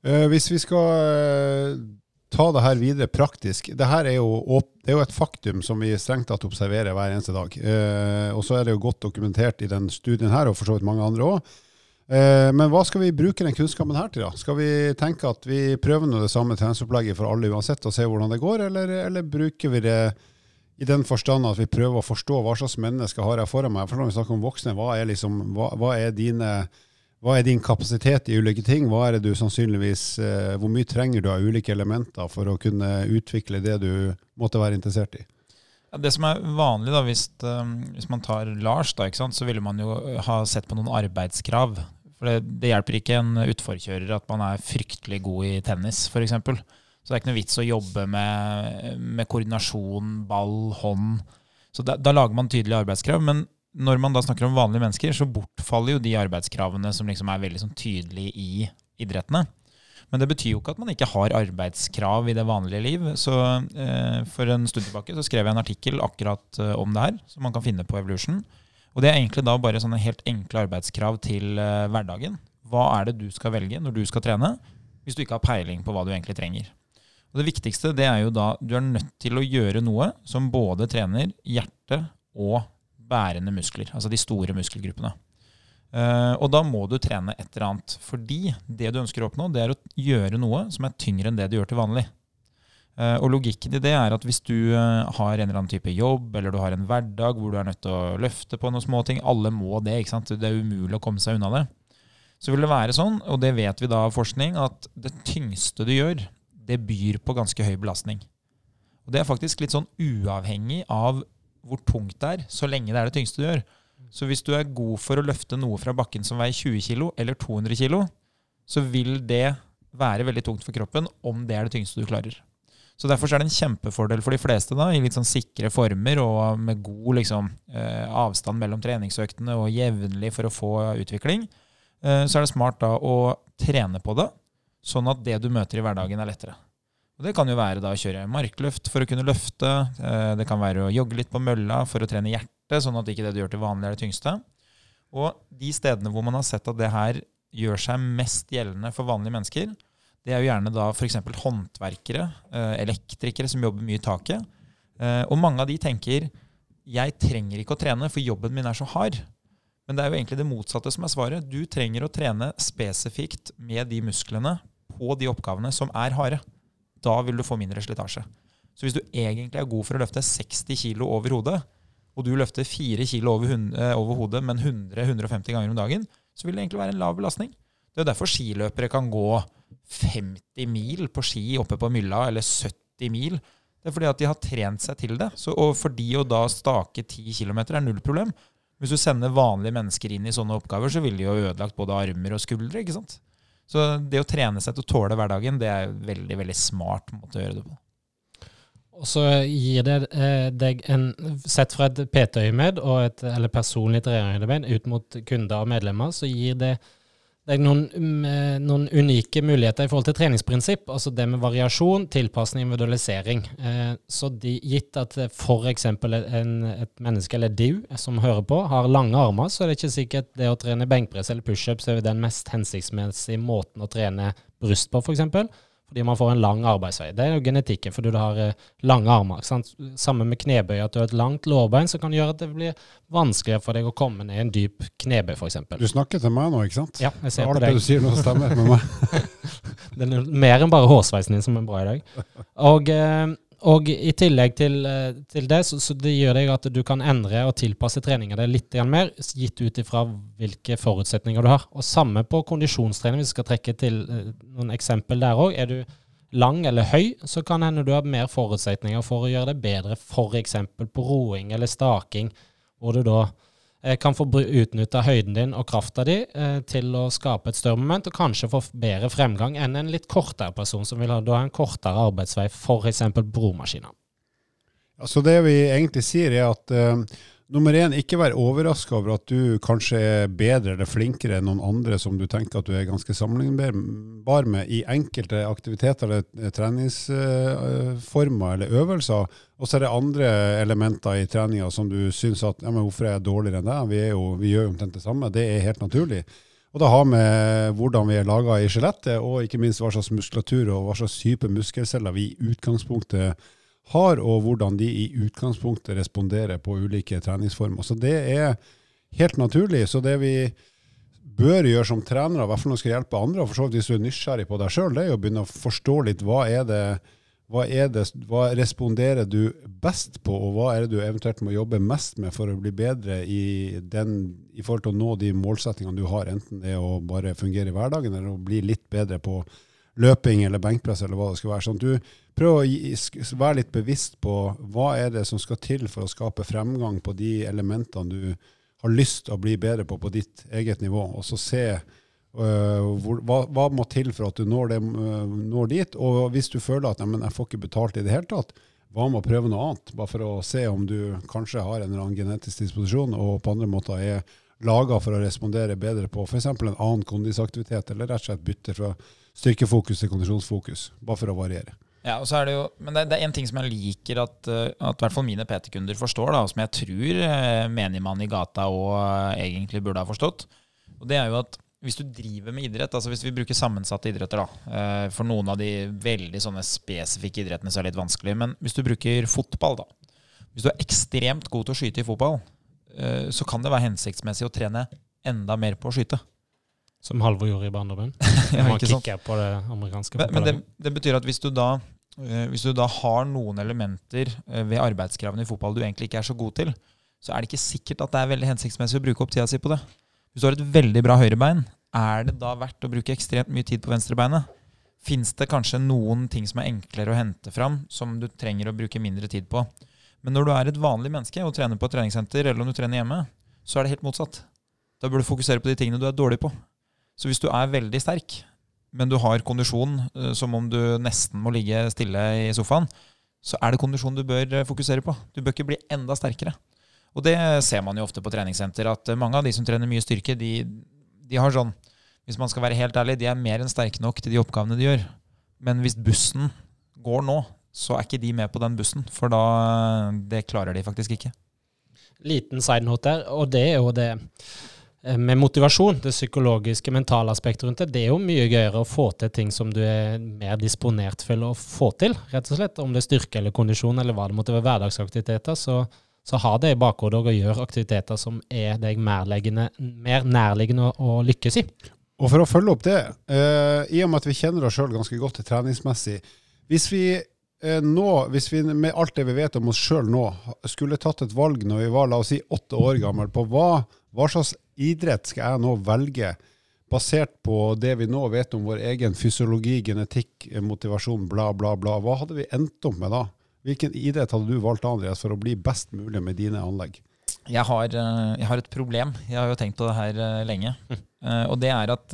Eh, hvis vi skal eh, ta det her videre praktisk Det her er jo, det er jo et faktum som vi strengt tatt observerer hver eneste dag. Eh, og så er det jo godt dokumentert i den studien her, og for så vidt mange andre òg. Eh, men hva skal vi bruke den kunnskapen her til? da? Skal vi tenke at vi prøver nå det samme treningsopplegget for alle uansett, og se hvordan det går, eller, eller bruker vi det i den forstand at vi prøver å forstå hva slags mennesker har jeg foran meg? For når vi snakker om voksne, hva er, liksom, hva, hva er dine hva er din kapasitet i ulike ting? Hva er det du sannsynligvis, eh, Hvor mye trenger du av ulike elementer for å kunne utvikle det du måtte være interessert i? Det som er vanlig, da, hvis, eh, hvis man tar Lars, da, sant, så ville man jo ha sett på noen arbeidskrav. For det, det hjelper ikke en utforkjører at man er fryktelig god i tennis, f.eks. Så det er ikke noe vits å jobbe med, med koordinasjon, ball, hånd. Så da, da lager man tydelige arbeidskrav. Men når man da snakker om vanlige mennesker, så bortfaller jo de arbeidskravene som liksom er veldig sånn tydelige i idrettene. Men det betyr jo ikke at man ikke har arbeidskrav i det vanlige liv. Så eh, For en stund tilbake så skrev jeg en artikkel akkurat eh, om det her, som man kan finne på Evolution. Og Det er egentlig da bare sånne helt enkle arbeidskrav til eh, hverdagen. Hva er det du skal velge når du skal trene, hvis du ikke har peiling på hva du egentlig trenger. Og Det viktigste det er jo da du er nødt til å gjøre noe som både trener hjerte og bærende muskler, altså de store muskelgruppene. Uh, og da må du trene et eller annet. Fordi det du ønsker å oppnå, det er å gjøre noe som er tyngre enn det du gjør til vanlig. Uh, og logikken i det er at hvis du uh, har en eller annen type jobb, eller du har en hverdag hvor du er nødt til å løfte på noen små ting, alle må det, ikke sant? det er umulig å komme seg unna det. Så vil det være sånn, og det vet vi da av forskning, at det tyngste du gjør, det byr på ganske høy belastning. Og det er faktisk litt sånn uavhengig av hvor tungt det er, så lenge det er det tyngste du gjør. Så hvis du er god for å løfte noe fra bakken som veier 20 kg eller 200 kg, så vil det være veldig tungt for kroppen om det er det tyngste du klarer. Så Derfor er det en kjempefordel for de fleste da, i litt sånn sikre former og med god liksom, eh, avstand mellom treningsøktene og jevnlig for å få utvikling. Eh, så er det smart da å trene på det, sånn at det du møter i hverdagen er lettere. Og Det kan jo være da å kjøre markløft for å kunne løfte. eh, Det kan være å jogge litt på mølla for å trene hjertet, sånn at ikke det du gjør til vanlig er det tyngste. Og de stedene hvor man har sett at det her gjør seg mest gjeldende for vanlige mennesker, det er jo gjerne da f.eks. håndverkere, eh, elektrikere som jobber mye i taket. Eh, Og mange av de tenker jeg trenger ikke å trene, for jobben min er så hard. Men det er jo egentlig det motsatte som er svaret. Du trenger å trene spesifikt med de musklene på de oppgavene som er harde. Da vil du få mindre slitasje. Så hvis du egentlig er god for å løfte 60 kg over hodet, og du løfter 4 kg over, eh, over hodet, men 100-150 ganger om dagen, så vil det egentlig være en lav belastning. Det er derfor skiløpere kan gå 50 mil på ski oppe på mylla, eller 70 mil. Det er fordi at de har trent seg til det. Så, og for de å da stake 10 km er null problem. Hvis du sender vanlige mennesker inn i sånne oppgaver, så ville de jo ødelagt både armer og skuldre. ikke sant? Så det å trene seg til å tåle hverdagen, det er en veldig veldig smart måte å gjøre det på. Og så gir det eh, deg en, sett fra et PT-øyemed eller personlig trenerøyemed ut mot kunder og medlemmer, så gir det deg noen, mm, eh, noen unike muligheter i forhold til treningsprinsipp. Altså det med variasjon, tilpasning, individualisering. Eh, så de, gitt at f.eks. En, et menneske eller du som hører på, har lange armer, så er det ikke sikkert det å trene benkpress eller pushups er den mest hensiktsmessige måten å trene bryst på, f.eks. Fordi man får en lang arbeidsvei. Det er jo genetikken, fordi du har eh, lange armer. Sant? Sammen med knebøy, at du har et langt lårbein, som kan gjøre at det blir vanskeligere for deg å komme ned i en dyp knebøy, f.eks. Du snakker til meg nå, ikke sant? Ja, jeg ser på Alt det du sier nå stemmer med meg. det er mer enn bare hårsveisen din som er bra i dag. Og, eh, og i tillegg til, eh, til det, så, så det gjør deg at du kan endre og tilpasse treninga di litt mer, gitt ut ifra hvilke forutsetninger du har. Og samme på kondisjonstrening, hvis vi skal trekke til eh, noen eksempel der òg. Er du lang eller høy, så kan hende du har mer forutsetninger for å gjøre det bedre, f.eks. på roing eller staking, hvor du da kan få utnytta høyden din og krafta di eh, til å skape et større moment, og kanskje få bedre fremgang enn en litt kortere person som vil ha en kortere arbeidsvei, f.eks. bromaskiner. Altså det vi egentlig sier, er at uh, nummer én, ikke vær overraska over at du kanskje er bedre eller flinkere enn noen andre som du tenker at du er ganske sammenlignbar med i enkelte aktiviteter eller treningsformer uh, eller øvelser. Og så er det andre elementer i treninga som du syns at ja, men hvorfor er jeg dårligere enn deg? Vi, jo, vi gjør jo omtrent det samme. Det er helt naturlig. Og det har med hvordan vi er laga i skjelettet, og ikke minst hva slags muskulatur og hva slags type muskelceller vi i utgangspunktet har, og hvordan de i utgangspunktet responderer på ulike treningsformer. Så det er helt naturlig. Så det vi bør gjøre som trenere, i hvert fall når vi skal hjelpe andre, og for så vidt hvis du er nysgjerrig på deg sjøl, det er å begynne å forstå litt hva er det hva, er det, hva responderer du best på, og hva er det du eventuelt må jobbe mest med for å bli bedre i, den, i forhold til å nå de målsettingene du har, enten det er å bare fungere i hverdagen, eller å bli litt bedre på løping eller benkpress, eller hva det skal være. Sånn at du prøver å være litt bevisst på hva er det som skal til for å skape fremgang på de elementene du har lyst til å bli bedre på på ditt eget nivå, og så se Uh, hvor, hva, hva, må til for at du når, det, uh, når dit? Og hvis du føler at jeg får ikke betalt i det hele tatt, hva med å prøve noe annet? Bare for å se om du kanskje har en eller annen genetisk disposisjon og på andre måter er laga for å respondere bedre på f.eks. en annen kondisaktivitet, eller rett og slett bytte fra styrkefokus til kondisjonsfokus, bare for å variere. Ja, og så er Det jo, men det, det er en ting som jeg liker at, uh, at hvert fall mine PT-kunder forstår, da, og som jeg tror menigmannen menigmann i gata òg egentlig burde ha forstått. Og det er jo at hvis du driver med idrett, altså hvis vi bruker sammensatte idretter, da eh, For noen av de veldig sånne spesifikke idrettene så er det litt vanskelig. Men hvis du bruker fotball, da. Hvis du er ekstremt god til å skyte i fotball, eh, så kan det være hensiktsmessig å trene enda mer på å skyte. Som Halvor gjorde i barndommen? ja, Man kicker på det amerikanske Men, men det, det, betyr at hvis du da uh, hvis du da har noen elementer ved arbeidskravene i fotball du egentlig ikke er så god til, så er det ikke sikkert at det er veldig hensiktsmessig å bruke opp tida si på det. Hvis du har et veldig bra høyrebein, er det da verdt å bruke ekstremt mye tid på venstrebeinet? Fins det kanskje noen ting som er enklere å hente fram, som du trenger å bruke mindre tid på? Men når du er et vanlig menneske og trener på et treningssenter, eller om du trener hjemme, så er det helt motsatt. Da bør du fokusere på de tingene du er dårlig på. Så hvis du er veldig sterk, men du har kondisjon eh, som om du nesten må ligge stille i sofaen, så er det kondisjon du bør eh, fokusere på. Du bør ikke bli enda sterkere. Og det ser man jo ofte på treningssenter, at mange av de som trener mye styrke, de, de har sånn Hvis man skal være helt ærlig, de er mer enn sterke nok til de oppgavene de gjør. Men hvis bussen går nå, så er ikke de med på den bussen. For da Det klarer de faktisk ikke. Liten side note der, og det er jo det eh, med motivasjon, det psykologiske, mentale aspektet rundt det, det er jo mye gøyere å få til ting som du er mer disponert for å få til, rett og slett. Om det er styrke eller kondisjon eller hva det måtte være hverdagsaktiviteter, så så ha det i bakhodet og gjør aktiviteter som er deg mer nærliggende å, lykkes i. Og for å følge opp det, uh, i og med at vi kjenner oss sjøl ganske godt treningsmessig Hvis vi uh, nå, hvis vi med alt det vi vet om oss sjøl nå, skulle tatt et valg når vi var la oss si, åtte år gammel, på hva, hva slags idrett skal jeg nå velge, basert på det vi nå vet om vår egen fysiologi, genetikk, motivasjon, bla, bla, bla, hva hadde vi endt opp med da? Hvilken idrett hadde du valgt Andreas, for å bli best mulig med dine anlegg? Jeg har, eh, jeg har et problem. Jeg har jo tenkt på det her eh, lenge. Eh, og det er at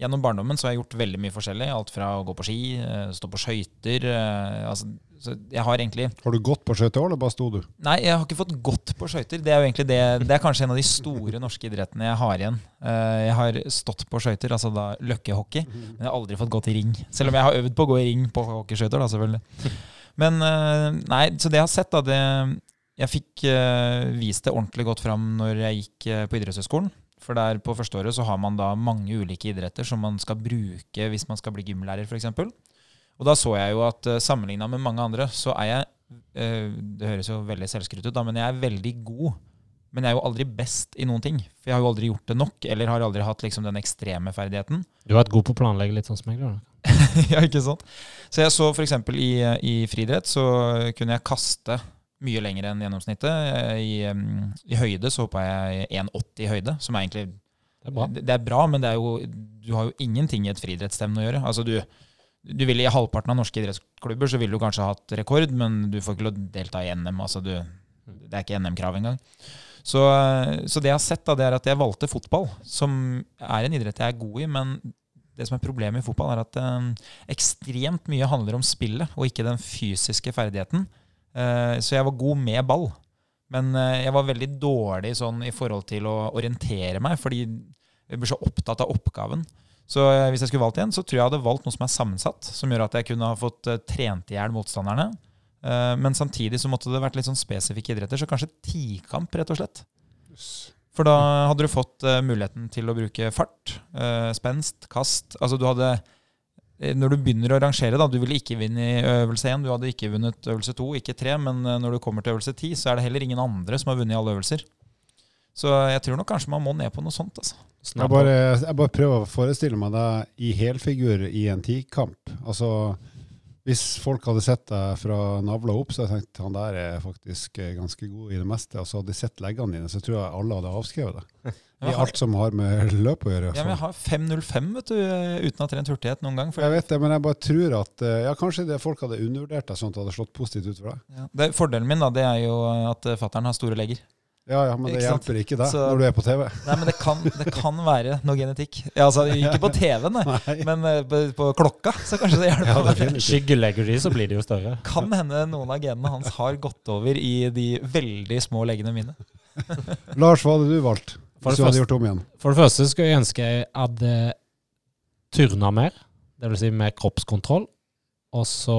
gjennom barndommen så har jeg gjort veldig mye forskjellig. Alt fra å gå på ski, stå på skøyter altså, jeg har egentlig Har du gått på skøyter, eller bare sto du? Nei, jeg har ikke fått gått på skøyter. Det er jo egentlig det, det er kanskje en av de store norske idrettene jeg har igjen. Jeg har stått på skøyter, altså da løkkehockey, men jeg har aldri fått gått i ring. Selv om jeg har øvd på å gå i ring på hockeyskøyter, da selvfølgelig. Men eh, nei, så det jeg har sett, da det, Jeg fikk vist det ordentlig godt fram når jeg gikk på idrettshøyskolen. For der på førsteåret så har man da mange ulike idretter som man skal bruke hvis man skal bli gymlærer, f.eks. Og da så jeg jo at uh, sammenligna med mange andre, så er jeg Det høres jo veldig selvskrytt ut, da, men jeg er veldig god. Men jeg er jo aldri best i noen ting. For jeg har jo aldri gjort det nok, eller har aldri hatt liksom den ekstreme ferdigheten. Du har vært god på å planlegge litt sånn som jeg, da? ja, ikke sant? Så jeg så f.eks. I, i friidrett så kunne jeg kaste mye lenger enn gjennomsnittet. I, i høyde så hoppa jeg 1,80 i høyde, som er egentlig Det er bra. det er bra, men det er jo, du har jo ingenting i et friidrettsstevne å gjøre. Altså du, du vil I halvparten av norske idrettsklubber så ville du kanskje hatt rekord, men du får ikke lov til å delta i NM. Altså du, det er ikke NM-krav engang. Så, så det jeg har sett, da, det er at jeg valgte fotball, som er en idrett jeg er god i. Men det som er problemet i fotball, er at eh, ekstremt mye handler om spillet, og ikke den fysiske ferdigheten. Eh, så jeg var god med ball. Men eh, jeg var veldig dårlig sånn i forhold til å orientere meg, fordi jeg blir så opptatt av oppgaven. Så eh, hvis jeg skulle valgt igjen, så tror jeg jeg hadde valgt noe som er sammensatt, som gjør at jeg kunne ha fått trent i hjel motstanderne. Men samtidig så måtte det vært litt sånn spesifikke idretter, så kanskje tikamp, rett og slett. For da hadde du fått muligheten til å bruke fart, spenst, kast. Altså du hadde Når du begynner å rangere, da, du ville ikke vinne i øvelse 1, du hadde ikke vunnet øvelse 2, ikke 3, men eh, når du kommer til øvelse 10, så er det heller ingen andre som har vunnet i alle øvelser. Så jeg tror nok kanskje man må ned på noe sånt. altså. Jeg bare, jeg bare prøver å forestille meg deg i helfigur i en tikamp. Altså, hvis folk hadde sett deg fra navla opp, så hadde jeg tenkt han der er faktisk eh, ganske god i det meste. Og så hadde de sett leggene dine, så tror jeg alle hadde avskrevet det. I alt som har med løp å gjøre. Ja, men jeg har 5.05 vet du, uten å ha trent hurtighet noen gang. Jeg vet det, men jeg bare tror at eh, ja, kanskje det folk hadde undervurdert deg sånn at det hadde slått positivt ut for deg. ja, det, fordelen min da, det er jo at fattern har store legger. Ja, ja, men det Ikke sant? hjelper ikke deg når du er på TV. Nei, men det kan, det kan være noe genetikk. Ja, altså, ikke på TV-en, nei. Nei. men eh, på, på klokka så kanskje det hjelper. Ja, det. Skyggelegger de, så blir de jo større. kan hende noen av genene hans har gått over i de veldig små leggene mine. Lars, hva hadde du valgt? For Hvis det du hadde første- gjort om igjen? For det første skulle jeg ønske jeg hadde turna mer, det vil si mer kroppskontroll. Og så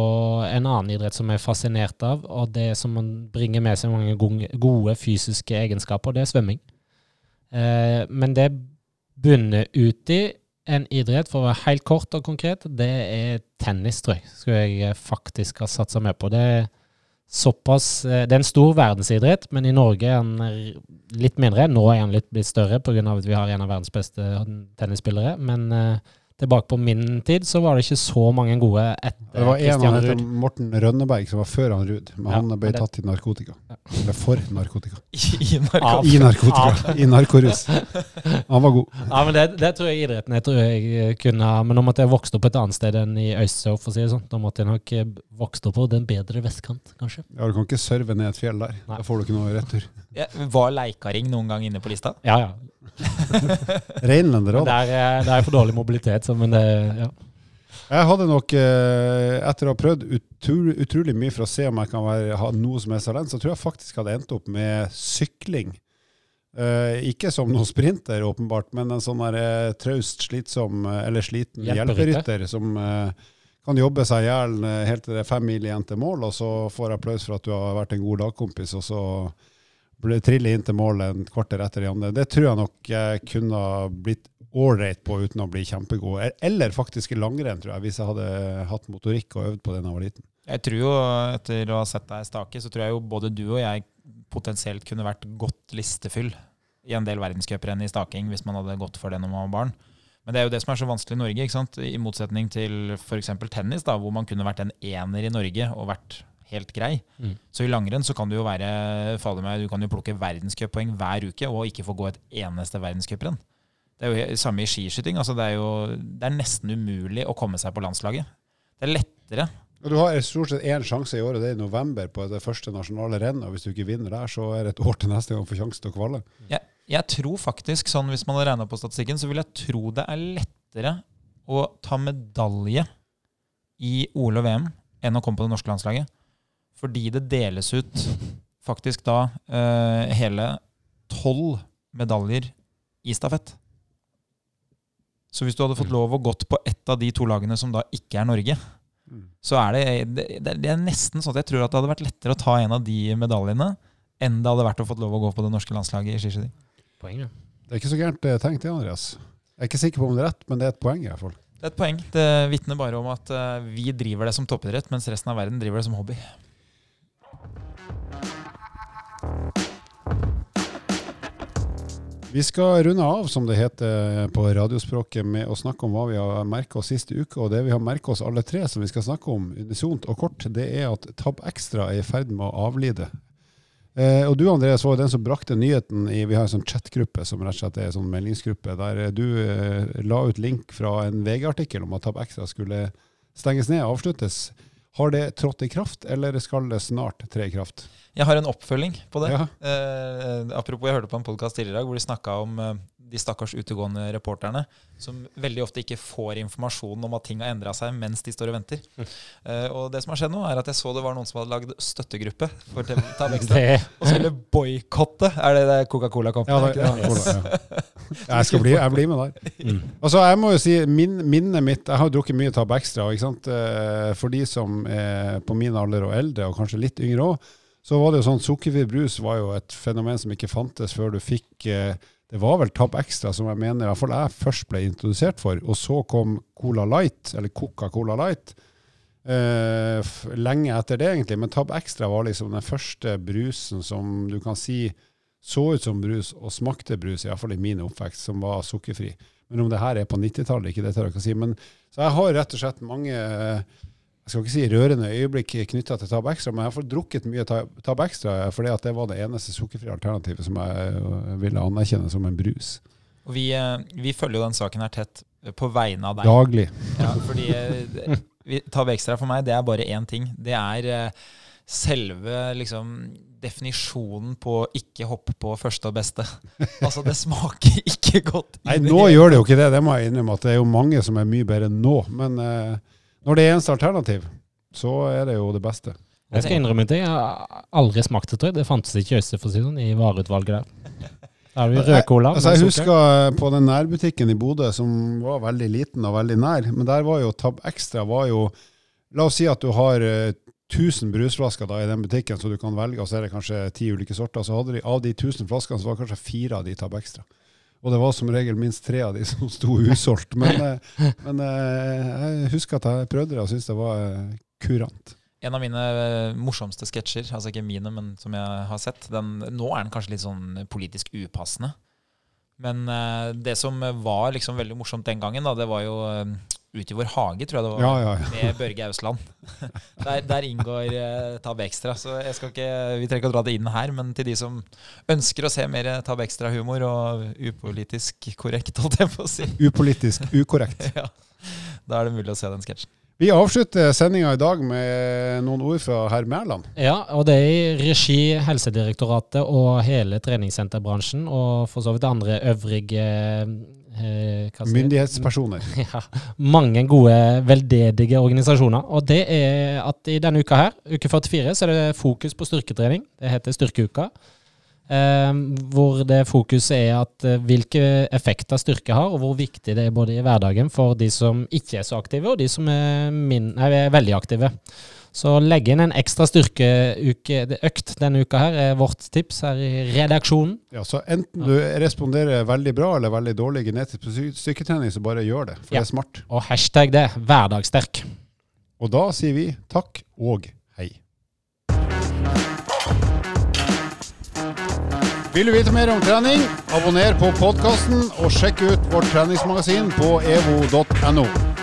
en annen idrett som jeg er fascinert av, og det som man bringer med seg mange gode, fysiske egenskaper, det er svømming. Eh, men det bunner ut i en idrett, for å være helt kort og konkret, det er tennis, tror jeg. Skulle jeg faktisk ha satsa mer på. Det er såpass eh, Det er en stor verdensidrett, men i Norge er den litt mindre. Nå er den litt blitt større pga. at vi har en av verdens beste tennisspillere. Men eh, tilbake på min tid så var det ikke så mange gode etter Det var en av dem, heter Morten Rønneberg, som var før han Ruud. Men Ja, han ble det- tatt i narkotika. Eller for narkotika. I, i narko- I narkotika. I narkorus. Han var god. Ja, men det, det tror jeg idretten jeg tror jeg eh, kunne Men nå måtte jeg vokst opp et annet sted enn i Øystsehof, for å si det sånn. Da måtte jeg nok eh, vokst opp på den bedre vestkant, kanskje. Ja, du kan ikke serve ned et fjell der. Nei. Da får du ikke noe retur. Ja, var Leikaring noen gang inne på lista? Ja, ja. Reinlender Men òg. Det er- der er for dårlig mobilitet, så men det ja. Jeg hadde nok, eh, etter å ha prøvd utrolig, utrolig mye for å se om jeg kan være, ha noe som helst talent, så tror jeg faktisk hadde endt opp med sykling. Uh, ikke som noen sprinter, åpenbart, men en sånn der, eh, traust, slitsom eh, eller sliten Hjelperytter. som uh, kan jobbe seg i hjel eh, helt til det er fem mil igjen til mål, og så får applaus for at du har vært en god lagkompis, og så ble trille inn til målet en kvarter etter de andre. Det tror jeg nok jeg kunne blitt ålreit på uten å bli kjempegod. E- Eller faktisk i langrenn, tror jeg, hvis jeg hadde hatt motorikk og øvd på det da jeg var liten. Jeg tror jo, etter å ha sett deg stake, så tror jeg jo både du og jeg potensielt kunne vært godt listefyll i en del verdenscuprenn i staking hvis man hadde gått for det når man var barn. Men det er jo det som er så vanskelig i Norge, ikke sant? i motsetning til f.eks. tennis, da, hvor man kunne vært en ener i Norge og vært helt grei. Mm. Så i langrenn så kan du jo være fader meg, du kan jo plukke verdenscuppoeng hver uke og ikke få gå et eneste verdenscuprenn. Det er jo samme i skiskyting. altså Det er jo det er nesten umulig å komme seg på landslaget. Det er lettere Og du har stort sett én sjanse i året, det er i november på det første nasjonale rennet. og Hvis du ikke vinner der, så er det et år til neste gang du får sjansen til å kvalle. Jeg, jeg tror faktisk, sånn hvis man har regna på statistikken, så vil jeg tro det er lettere å ta medalje i OL og VM enn å komme på det norske landslaget. Fordi det deles ut faktisk da eh, hele tolv medaljer i stafett. Så hvis du hadde fått lov å gått på ett av de to lagene som da ikke er Norge, så er det, det, det er nesten sånn at jeg tror at det hadde vært lettere å ta en av de medaljene enn det hadde vært å fått lov å gå på det norske landslaget i skiskyting. Ja. Det er ikke så gærent eh, tenkt, det, Andreas. Jeg er ikke sikker på om det er rett, men det er et poeng i hvert fall. Det er et poeng. Det vitner bare om at eh, vi driver det som toppidrett, mens resten av verden driver det som hobby. Vi skal runde av, som det heter på radiospråket, med å snakke om hva vi har merka oss siste uke. Og det vi har merka oss alle tre, som vi skal snakke om unisont og kort, det er at Tab Extra er i ferd med å avlide. Eh, og du Andreas var jo den som brakte nyheten i Vi har en sånn chatgruppe som rett og slett er en sånn meldingsgruppe, der du eh, la ut link fra en VG-artikkel om at Tab Extra skulle stenges ned, og avsluttes. Har det trådt i kraft, eller skal det snart tre i kraft? Jeg har en oppfølging på det. Ja. Eh, apropos, jeg hørte på en podkast tidligere i dag hvor de snakka om eh, de stakkars utegående reporterne som veldig ofte ikke får informasjon om at ting har endra seg mens de står og venter. Eh, og det som har skjedd nå, er at jeg så det var noen som hadde lagd støttegruppe for Tab Extra og skulle boikotte. Er det det Coca-Cola Company? Ja, det, ja, Cola, ja. Jeg skal bli, jeg blir med der. mm. Altså, jeg må jo si, min, minnet mitt Jeg har jo drukket mye Tab Extra. Ikke sant? Eh, For de som er på min alder og eldre, og kanskje litt yngre òg, så var det jo sånn Sukkerfri brus var jo et fenomen som ikke fantes før du fikk eh, Det var vel Tab Extra som jeg mener i hvert fall jeg først ble introdusert for. Og så kom Cola Light, eller Coca-Cola Light. eh, lenge etter det, egentlig. Men Tab Extra var liksom den første brusen som du kan si så ut som brus og smakte brus, iallfall i min oppvekst, som var sukkerfri. Men om det her er på 90-tallet, ikke det tør jeg ikke si. Men, så jeg har rett og slett mange eh, jeg skal ikke si rørende øyeblikk knytta til Tab Extra, men jeg har drukket mye Ta- Tab Extra fordi at det var det eneste sukkerfrie alternativet som jeg øh, ville anerkjenne som en brus. Og vi, eh, vi følger jo den saken her tett eh, på vegne av deg. Daglig. Ja, fordi vi, Tab Extra for meg, det er bare én ting. Det er selve liksom definisjonen på ikke hoppe på første og beste. Altså, det smaker ikke godt. Nei, nå gjør det jo ikke det, det må jeg innrømme. at Det er jo mange som er mye bedre nå. Men eh, når det er eneste alternativ, så er det jo det beste. jeg skal innrømme det. Jeg har aldri smakt det, tror jeg. Det fantes ikke øyse for å si det sånn, i vareutvalget der. Da har vi med Altså, jeg husker eh, på den nærbutikken i Bodø, som var veldig liten og veldig nær, men der var jo Tab Extra var jo La oss si at du har eh, 1000 brusflasker da i den butikken, så du kan velge, og så er det kanskje ti ulike sorter. Så hadde de, av de 1000 flaskene, så var det kanskje fire av de Tab Extra. Og det var som regel minst tre av de som sto usolgt. Men, eh, men eh, jeg husker at jeg prøvde det og syntes det var eh, kurant. En av mine morsomste sketsjer, altså ikke mine, men som jeg har sett den, Nå er den kanskje litt sånn politisk upassende. Men det som var liksom veldig morsomt den gangen, da, det var jo eh, Ut i vår hage, tror jeg det var. Ja, ja, ja. Med Børge Ausland. Der, der inngår eh, Tab Extra. Så jeg skal ikke, vi trenger ikke å dra det inn her, men til de som ønsker å se mer Tab Extra-humor og upolitisk korrekt, holdt jeg på å si, Upolitisk ukorrekt. ja, da er det mulig å se den sketsjen. Vi avslutter sendinga i dag med noen ord fra herr Mæland. Ja, og det er i regi Helsedirektoratet og hele treningssenterbransjen, og for så vidt andre øvrige eh? Myndighetspersoner. Ja, mange gode, veldedige organisasjoner. Og det er at i denne uka her, uke 44, så er det fokus på styrketrening. Det heter Styrkeuka. Eh, hvor det fokuset er at eh, hvilke effekter styrke har, og hvor viktig det er både i hverdagen for de som ikke er så aktive, og de som er, min, nei, er veldig aktive. Så legg inn en ekstra styrkeøkt denne uka her, er vårt tips her i redaksjonen. Ja, så enten du responderer veldig bra eller veldig dårlig genetisk styrketrening, så bare gjør det, for Ja. det er smart. Og hashtag det, hverdagssterk. Og da sier vi takk og hei. Vil du vite mer om trening? Abonner på podkasten og sjekk ut vårt treningsmagasin på evo.no.